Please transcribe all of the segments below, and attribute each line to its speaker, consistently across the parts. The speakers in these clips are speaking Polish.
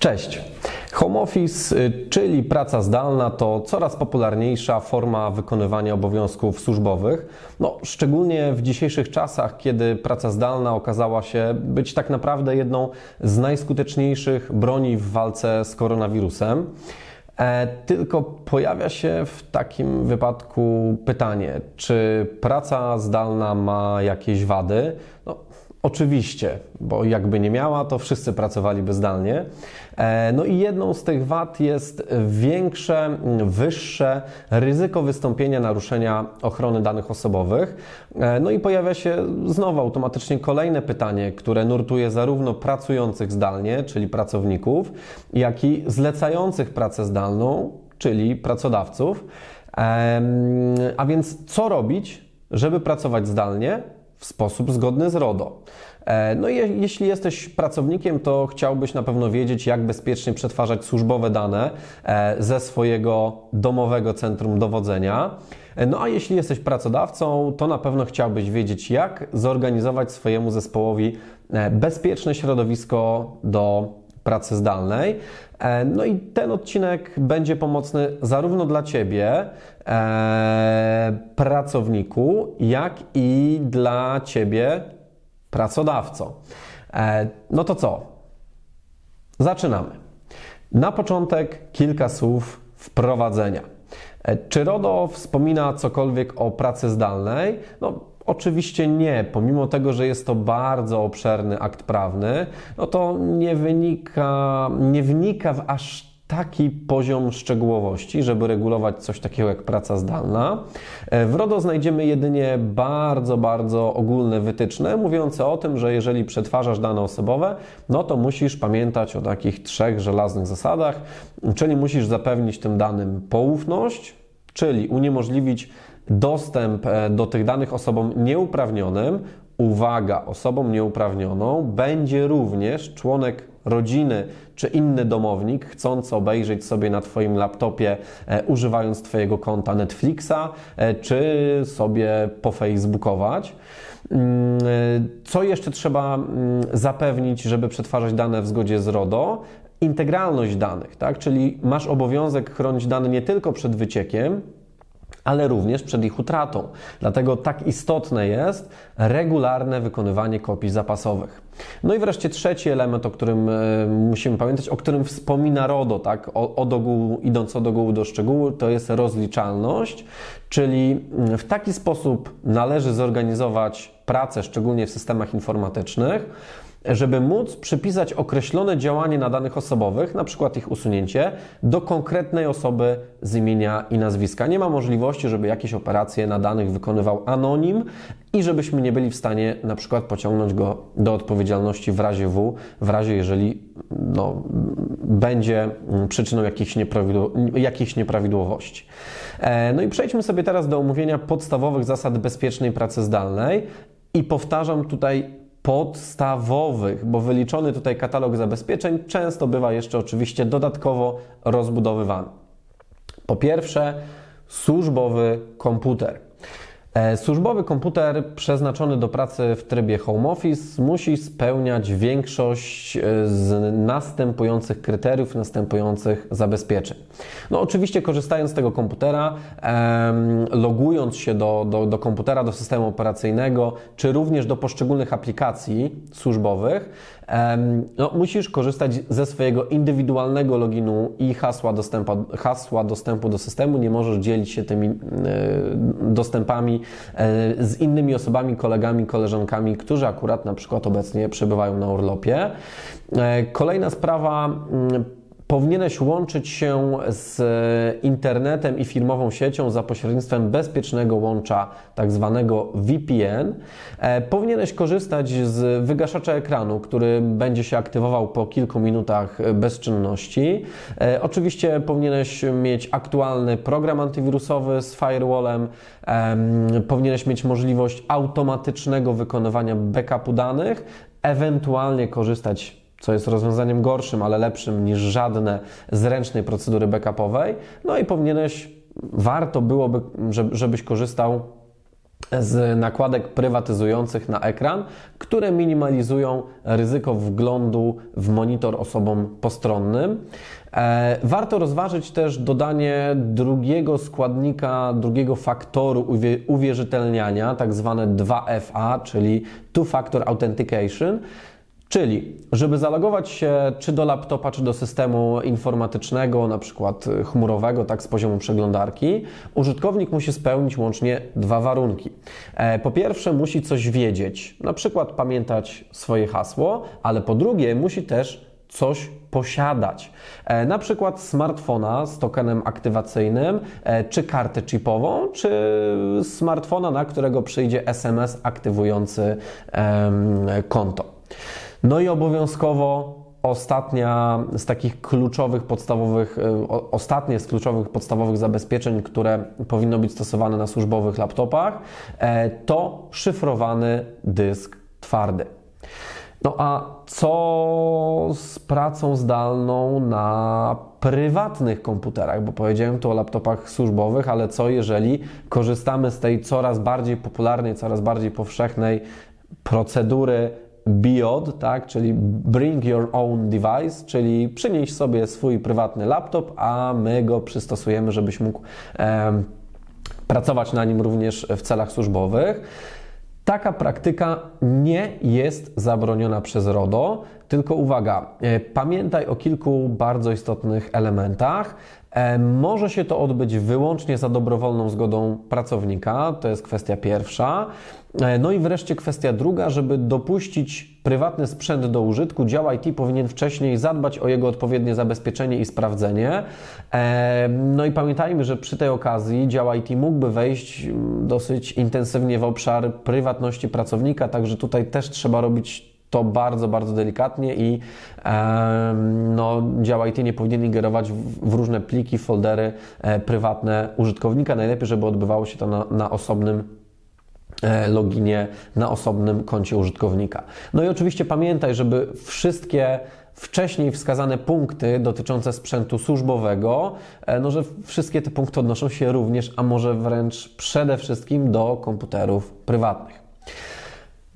Speaker 1: Cześć. Home office, y, czyli praca zdalna, to coraz popularniejsza forma wykonywania obowiązków służbowych. No, szczególnie w dzisiejszych czasach, kiedy praca zdalna okazała się być tak naprawdę jedną z najskuteczniejszych broni w walce z koronawirusem. E, tylko pojawia się w takim wypadku pytanie, czy praca zdalna ma jakieś wady? No, Oczywiście, bo jakby nie miała, to wszyscy pracowaliby zdalnie. E, no i jedną z tych wad jest większe, wyższe ryzyko wystąpienia naruszenia ochrony danych osobowych. E, no i pojawia się znowu automatycznie kolejne pytanie, które nurtuje zarówno pracujących zdalnie, czyli pracowników, jak i zlecających pracę zdalną, czyli pracodawców. A więc co robić, żeby pracować zdalnie? W sposób zgodny z RODO. E, no i jeśli jesteś pracownikiem, to chciałbyś na pewno wiedzieć, jak bezpiecznie przetwarzać służbowe dane e, ze swojego domowego centrum dowodzenia. E, no a jeśli jesteś pracodawcą, to na pewno chciałbyś wiedzieć, jak zorganizować swojemu zespołowi bezpieczne środowisko do pracy zdalnej. No i ten odcinek będzie pomocny zarówno dla Ciebie, e, pracowniku, jak i dla Ciebie, pracodawco. E, no to co? Zaczynamy. Na początek kilka słów wprowadzenia. E, czy RODO wspomina cokolwiek o pracy zdalnej? No, Oczywiście nie, pomimo tego, że jest to bardzo obszerny akt prawny, no to nie wynika, nie wnika w aż taki poziom szczegółowości, żeby regulować coś takiego jak praca zdalna. E, w RODO znajdziemy jedynie bardzo, bardzo ogólne wytyczne mówiące o tym, że jeżeli przetwarzasz dane osobowe, no to musisz pamiętać o takich trzech żelaznych zasadach, czyli musisz zapewnić tym danym poufność, czyli uniemożliwić dostęp e, do tych danych osobom nieuprawnionym. Uwaga, osobą nieuprawnioną będzie również członek rodziny czy inny domownik chcący obejrzeć sobie na Twoim laptopie, e, używając Twojego konta Netflixa, e, czy sobie pofacebookować. Mm, co jeszcze trzeba mm, zapewnić, żeby przetwarzać dane w zgodzie z RODO? Integralność danych, tak? czyli masz obowiązek chronić dane nie tylko przed wyciekiem, ale również przed ich utratą. Dlatego tak istotne jest regularne wykonywanie kopii zapasowych. No i wreszcie trzeci element, o którym e, musimy pamiętać, o którym wspomina RODO, tak, od ogółu, idąc od ogółu do szczegółu, to jest rozliczalność, czyli mm, w taki sposób należy zorganizować pracę, szczególnie w systemach informatycznych, żeby móc przypisać określone działanie na danych osobowych, na przykład ich usunięcie, do konkretnej osoby z imienia i nazwiska. Nie ma możliwości, żeby jakieś operacje na danych wykonywał anonim i żebyśmy nie byli w stanie na przykład pociągnąć go do odpowiedzialności w razie W, w razie jeżeli no, będzie przyczyną jakichś, jakichś nieprawidłowości. E, no i przejdźmy sobie teraz do omówienia podstawowych zasad bezpiecznej pracy zdalnej. I powtarzam tutaj podstawowych, bo wyliczony tutaj katalog zabezpieczeń często bywa jeszcze oczywiście dodatkowo rozbudowywany. Po pierwsze, służbowy komputer. E, służbowy komputer przeznaczony do pracy w trybie home office musi spełniać większość e, z następujących kryteriów, następujących zabezpieczeń. No oczywiście korzystając z tego komputera, logując się do, do, do komputera, do systemu operacyjnego, czy również do poszczególnych aplikacji służbowych, no, musisz korzystać ze swojego indywidualnego loginu i hasła dostępu, hasła dostępu do systemu. Nie możesz dzielić się tymi e, dostępami e, z innymi osobami, kolegami, koleżankami, którzy akurat na przykład obecnie przebywają na urlopie. E, kolejna sprawa mm, powinieneś łączyć się z internetem i firmową siecią za pośrednictwem bezpiecznego łącza, tak zwanego VPN. E, powinieneś korzystać z wygaszacza ekranu, który będzie się aktywował po kilku minutach bezczynności. E, oczywiście powinieneś mieć aktualny program antywirusowy z firewallem. Powinieneś mieć możliwość automatycznego wykonywania backupu danych, ewentualnie korzystać co jest rozwiązaniem gorszym, ale lepszym niż żadne zręcznej procedury backupowej. No i powinieneś, warto byłoby, żebyś korzystał z nakładek prywatyzujących na ekran, które minimalizują ryzyko wglądu w monitor osobom postronnym. E, warto rozważyć też dodanie drugiego składnika, drugiego faktoru uwierzytelniania, tak zwane 2FA, czyli Two Factor Authentication. Czyli, żeby zalogować się czy do laptopa, czy do systemu informatycznego, na przykład chmurowego, tak z poziomu przeglądarki, użytkownik musi spełnić łącznie dwa warunki. E, po pierwsze, musi coś wiedzieć, na przykład pamiętać swoje hasło, ale po drugie, musi też coś posiadać. E, na przykład smartfona z tokenem aktywacyjnym, e, czy kartę chipową, czy smartfona, na którego przyjdzie SMS aktywujący konto. No i obowiązkowo ostatnia z takich kluczowych, podstawowych, e, ostatnie z kluczowych, podstawowych zabezpieczeń, które powinno być stosowane na służbowych laptopach, to szyfrowany dysk twardy. No a co z pracą zdalną na prywatnych komputerach? Bo powiedziałem tu o laptopach służbowych, ale co jeżeli korzystamy z tej coraz bardziej popularnej, coraz bardziej powszechnej procedury BIOD, tak, czyli Bring Your Own Device, czyli przynieś sobie swój prywatny laptop, a my go przystosujemy, żebyś mógł e, pracować na nim również w celach służbowych. Taka praktyka nie jest zabroniona przez RODO, tylko uwaga, e, pamiętaj o kilku bardzo istotnych elementach. E, może się to odbyć wyłącznie za dobrowolną zgodą pracownika, to jest kwestia pierwsza. E, no i wreszcie kwestia druga, żeby dopuścić prywatny sprzęt do użytku, dział IT powinien wcześniej zadbać o jego odpowiednie zabezpieczenie i sprawdzenie. E, no i pamiętajmy, że przy tej okazji dział IT mógłby wejść mm, dosyć intensywnie w obszar prywatności pracownika, także tutaj też trzeba robić to bardzo, bardzo delikatnie i no, dział IT nie powinien ingerować w, różne pliki, foldery e, prywatne użytkownika. Najlepiej, żeby odbywało się to na, na osobnym loginie na osobnym koncie użytkownika. No i oczywiście pamiętaj, żeby wszystkie wcześniej wskazane punkty dotyczące sprzętu służbowego, e, no że wszystkie te punkty odnoszą się również, a może wręcz przede wszystkim do komputerów prywatnych.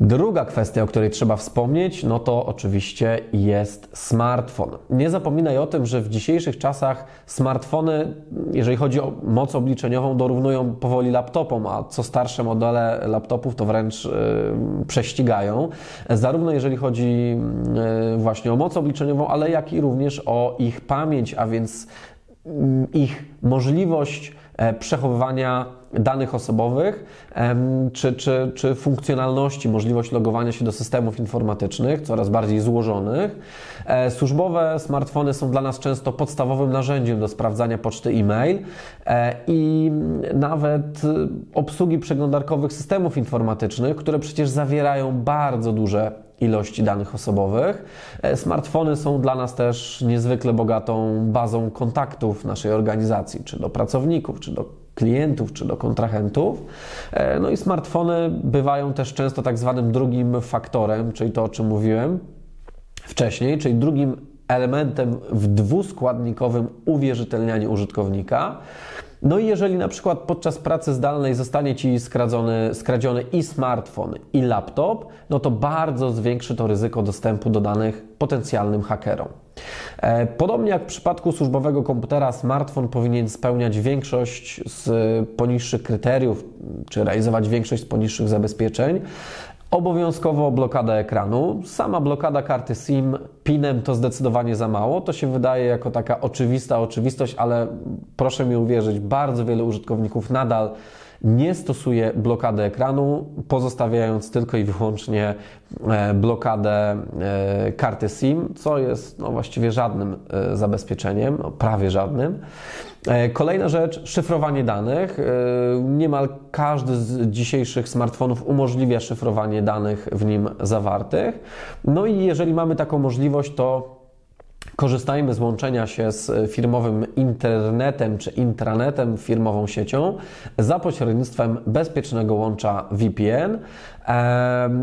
Speaker 1: Druga kwestia, o której trzeba wspomnieć, no to oczywiście jest smartfon. Nie zapominaj o tym, że w dzisiejszych czasach smartfony, jeżeli chodzi o moc obliczeniową, dorównują powoli laptopom, a co starsze modele laptopów to wręcz yy, prześcigają. Zarówno jeżeli chodzi yy, właśnie o moc obliczeniową, ale jak i również o ich pamięć, a więc yy, ich możliwość E, przechowywania danych osobowych czy, czy, czy funkcjonalności, możliwość logowania się do systemów informatycznych, coraz bardziej złożonych. E, służbowe smartfony są dla nas często podstawowym narzędziem do sprawdzania poczty e-mail e, i nawet obsługi przeglądarkowych systemów informatycznych, które przecież zawierają bardzo duże ilości danych osobowych. Smartfony są dla nas też niezwykle bogatą bazą kontaktów naszej organizacji, czy do pracowników, czy do klientów, czy do kontrahentów. E, no i smartfony bywają też często tak zwanym drugim faktorem, czyli to, o czym mówiłem wcześniej, czyli drugim elementem w dwuskładnikowym uwierzytelnianiu użytkownika. No i jeżeli na przykład podczas pracy zdalnej zostanie Ci skradziony, skradziony i smartfon, i laptop, no to bardzo zwiększy to ryzyko dostępu do danych potencjalnym hakerom. E, podobnie jak w przypadku służbowego komputera, smartfon powinien spełniać większość z poniższych kryteriów, czy realizować większość z poniższych zabezpieczeń. Obowiązkowo blokada ekranu. Sama blokada karty SIM pinem to zdecydowanie za mało. To się wydaje jako taka oczywista oczywistość, ale proszę mi uwierzyć, bardzo wielu użytkowników nadal nie stosuje blokady ekranu, pozostawiając tylko i wyłącznie e, blokadę e, karty SIM, co jest no, właściwie żadnym e, zabezpieczeniem, no, prawie żadnym. Kolejna rzecz, szyfrowanie danych. Niemal każdy z dzisiejszych smartfonów umożliwia szyfrowanie danych w nim zawartych. No i jeżeli mamy taką możliwość, to Korzystajmy z łączenia się z firmowym internetem czy intranetem, firmową siecią za pośrednictwem bezpiecznego łącza VPN.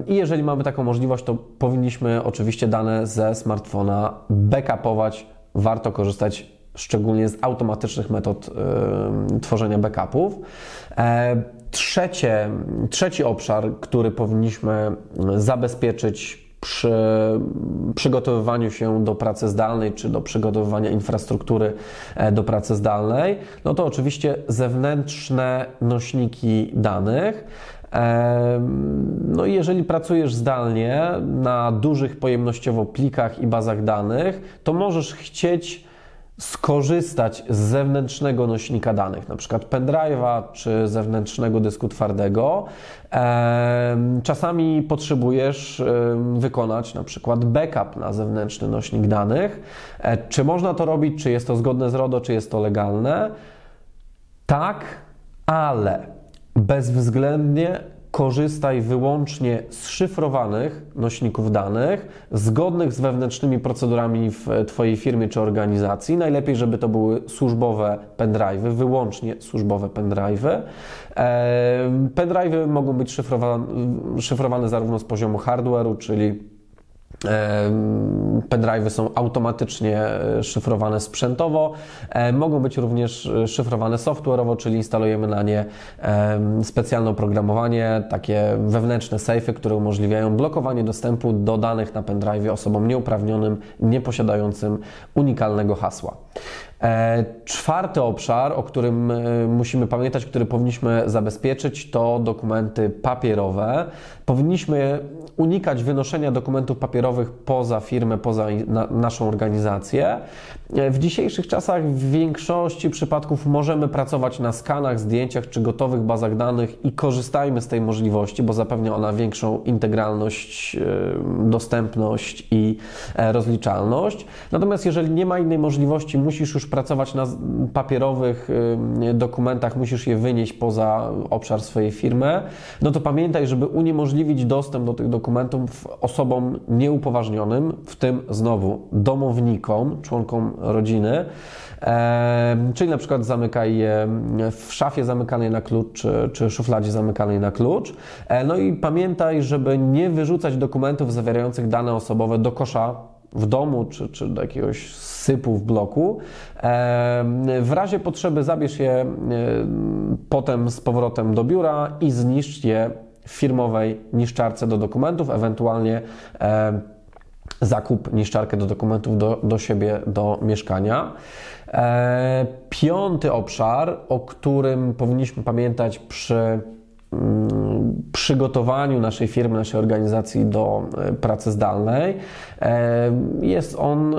Speaker 1: I jeżeli mamy taką możliwość, to powinniśmy oczywiście dane ze smartfona backupować. Warto korzystać szczególnie z automatycznych metod tworzenia backupów. Trzecie, trzeci obszar, który powinniśmy zabezpieczyć przy przygotowywaniu się do pracy zdalnej, czy do przygotowywania infrastruktury e, do pracy zdalnej, no to oczywiście zewnętrzne nośniki danych. No i jeżeli pracujesz zdalnie na dużych pojemnościowo plikach i bazach danych, to możesz chcieć skorzystać z zewnętrznego nośnika danych, na przykład pendrive'a czy zewnętrznego dysku twardego. Czasami potrzebujesz wykonać na przykład backup na zewnętrzny nośnik danych. E, czy można to robić, czy jest to zgodne z RODO, czy jest to legalne? Tak, ale bezwzględnie korzystaj wyłącznie z szyfrowanych nośników danych, zgodnych z wewnętrznymi procedurami w Twojej firmie czy organizacji. Najlepiej, żeby to były służbowe pendrive'y, wyłącznie służbowe pendrive'y. Pendrive'y mogą być szyfrowane, szyfrowane zarówno z poziomu hardware'u, czyli Pendrive'y są automatycznie e, szyfrowane sprzętowo, e, mogą być również e, szyfrowane software'owo, czyli instalujemy na nie specjalne oprogramowanie, takie wewnętrzne sejfy, które umożliwiają blokowanie dostępu do danych na pendrive osobom nieuprawnionym, nieposiadającym unikalnego hasła. Czwarty obszar, o którym musimy pamiętać, który powinniśmy zabezpieczyć, to dokumenty papierowe. Powinniśmy unikać wynoszenia dokumentów papierowych poza firmę, poza na, naszą organizację. W dzisiejszych czasach w większości przypadków możemy pracować na skanach, zdjęciach czy gotowych bazach danych i korzystajmy z tej możliwości, bo zapewnia ona większą integralność, e, dostępność i e, rozliczalność. Natomiast jeżeli nie ma innej możliwości, musisz już pracować na papierowych e, dokumentach, musisz je wynieść poza obszar swojej firmy, no to pamiętaj, żeby uniemożliwić dostęp do tych dokumentów osobom nieupoważnionym, w tym znowu domownikom, członkom rodziny, czyli na przykład zamykaj je w szafie zamykanej na klucz, czy, czy szufladzie zamykanej na klucz. E, no i pamiętaj, żeby nie wyrzucać dokumentów zawierających dane osobowe do kosza w domu, czy, czy do jakiegoś sypu w bloku. W razie potrzeby zabierz je potem z powrotem do biura i zniszcz je w firmowej niszczarce do dokumentów, ewentualnie zakup niszczarkę do dokumentów do, do siebie, do mieszkania. E, piąty obszar, o którym powinniśmy pamiętać przy mm, przygotowaniu naszej firmy, naszej organizacji do e, pracy zdalnej, e, jest on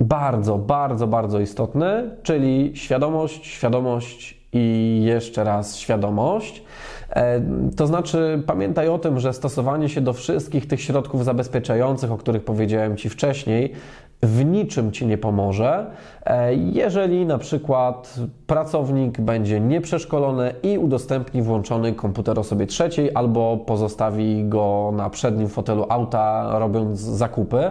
Speaker 1: bardzo, bardzo, bardzo istotny, czyli świadomość, świadomość i jeszcze raz świadomość. E, to znaczy, pamiętaj o tym, że stosowanie się do wszystkich tych środków zabezpieczających, o których powiedziałem Ci wcześniej, w niczym Ci nie pomoże, e, jeżeli na przykład pracownik będzie nieprzeszkolony i udostępni włączony komputer osobie trzeciej albo pozostawi go na przednim fotelu auta robiąc zakupy.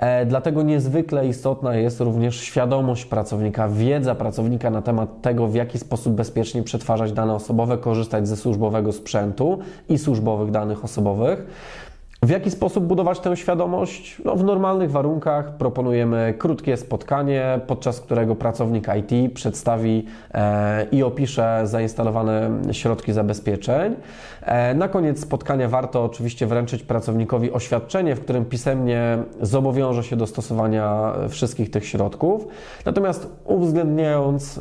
Speaker 1: E, dlatego niezwykle istotna jest również świadomość pracownika, wiedza pracownika na temat tego, w jaki sposób bezpiecznie przetwarzać dane osobowe, korzystać ze służbowego sprzętu i służbowych danych osobowych. W jaki sposób budować tę świadomość? No, w normalnych warunkach proponujemy krótkie spotkanie, podczas którego pracownik IT przedstawi e, i opisze zainstalowane środki zabezpieczeń. E, na koniec spotkania warto oczywiście wręczyć pracownikowi oświadczenie, w którym pisemnie zobowiąże się do stosowania wszystkich tych środków. Natomiast uwzględniając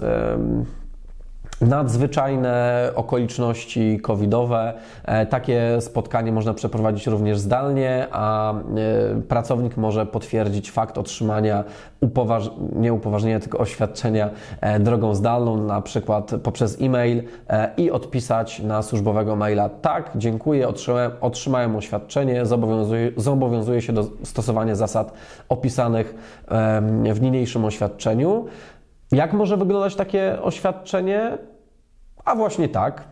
Speaker 1: nadzwyczajne okoliczności covidowe. E, takie spotkanie można przeprowadzić również zdalnie, a e, pracownik może potwierdzić fakt otrzymania upoważ... nie upoważnienia, tylko oświadczenia e, drogą zdalną, na przykład poprzez e-mail i odpisać na służbowego maila tak, dziękuję, otrzymałem, otrzymałem oświadczenie, zobowiązuję, zobowiązuję się do stosowania zasad opisanych w niniejszym oświadczeniu. Jak może wyglądać takie oświadczenie? A właśnie tak.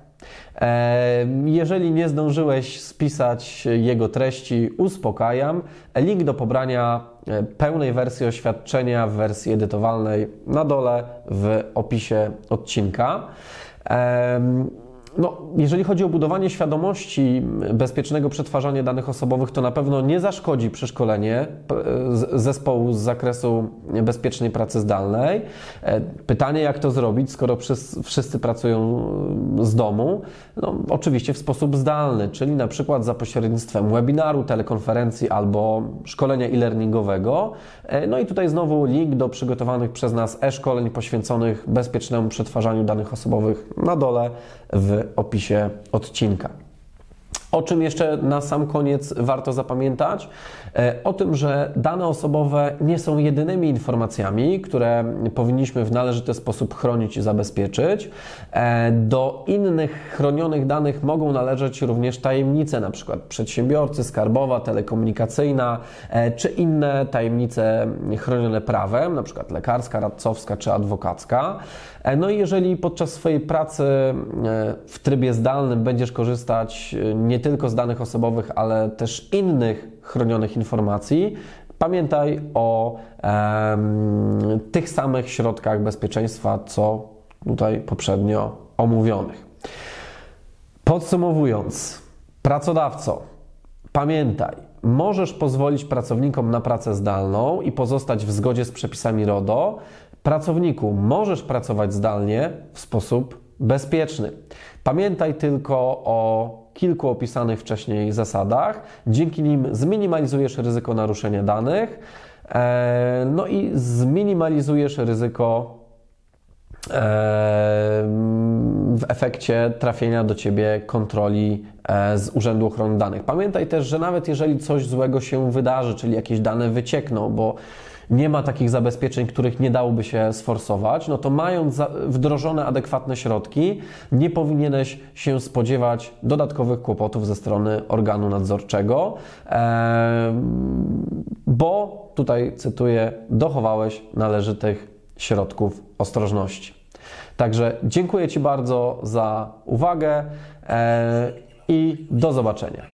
Speaker 1: E, jeżeli nie zdążyłeś spisać jego treści, uspokajam. Link do pobrania e, pełnej wersji oświadczenia w wersji edytowalnej na dole w opisie odcinka. No, jeżeli chodzi o budowanie świadomości bezpiecznego przetwarzania danych osobowych, to na pewno nie zaszkodzi przeszkolenie zespołu z zakresu bezpiecznej pracy zdalnej. E, pytanie, jak to zrobić, skoro wszyscy pracują z domu? No, oczywiście w sposób zdalny, czyli na przykład za pośrednictwem webinaru, telekonferencji albo szkolenia e-learningowego. E, no i tutaj znowu link do przygotowanych przez nas e-szkoleń poświęconych bezpiecznemu przetwarzaniu danych osobowych na dole w opisie odcinka. O czym jeszcze na sam koniec warto zapamiętać? E, o tym, że dane osobowe nie są jedynymi informacjami, które powinniśmy w należyty sposób chronić i zabezpieczyć. E, do innych chronionych danych mogą należeć również tajemnice, na przykład przedsiębiorcy, skarbowa, telekomunikacyjna, e, czy inne tajemnice chronione prawem, na przykład lekarska, radcowska czy adwokacka. No i jeżeli podczas swojej pracy w trybie zdalnym będziesz korzystać nie tylko z danych osobowych, ale też innych chronionych informacji, pamiętaj o tych samych środkach bezpieczeństwa, co tutaj poprzednio omówionych. Podsumowując, pracodawco, pamiętaj, możesz pozwolić pracownikom na pracę zdalną i pozostać w zgodzie z przepisami RODO. Pracowniku, możesz pracować zdalnie w sposób bezpieczny. Pamiętaj tylko o kilku opisanych wcześniej zasadach. Dzięki nim zminimalizujesz ryzyko naruszenia danych, e, no i zminimalizujesz ryzyko e, w efekcie trafienia do ciebie kontroli z Urzędu Ochrony Danych. Pamiętaj też, że nawet jeżeli coś złego się wydarzy, czyli jakieś dane wyciekną, bo nie ma takich zabezpieczeń, których nie dałoby się sforsować, no to mając wdrożone adekwatne środki, nie powinieneś się spodziewać dodatkowych kłopotów ze strony organu nadzorczego, bo tutaj cytuję, dochowałeś należytych środków ostrożności. Także dziękuję Ci bardzo za uwagę e, i do zobaczenia.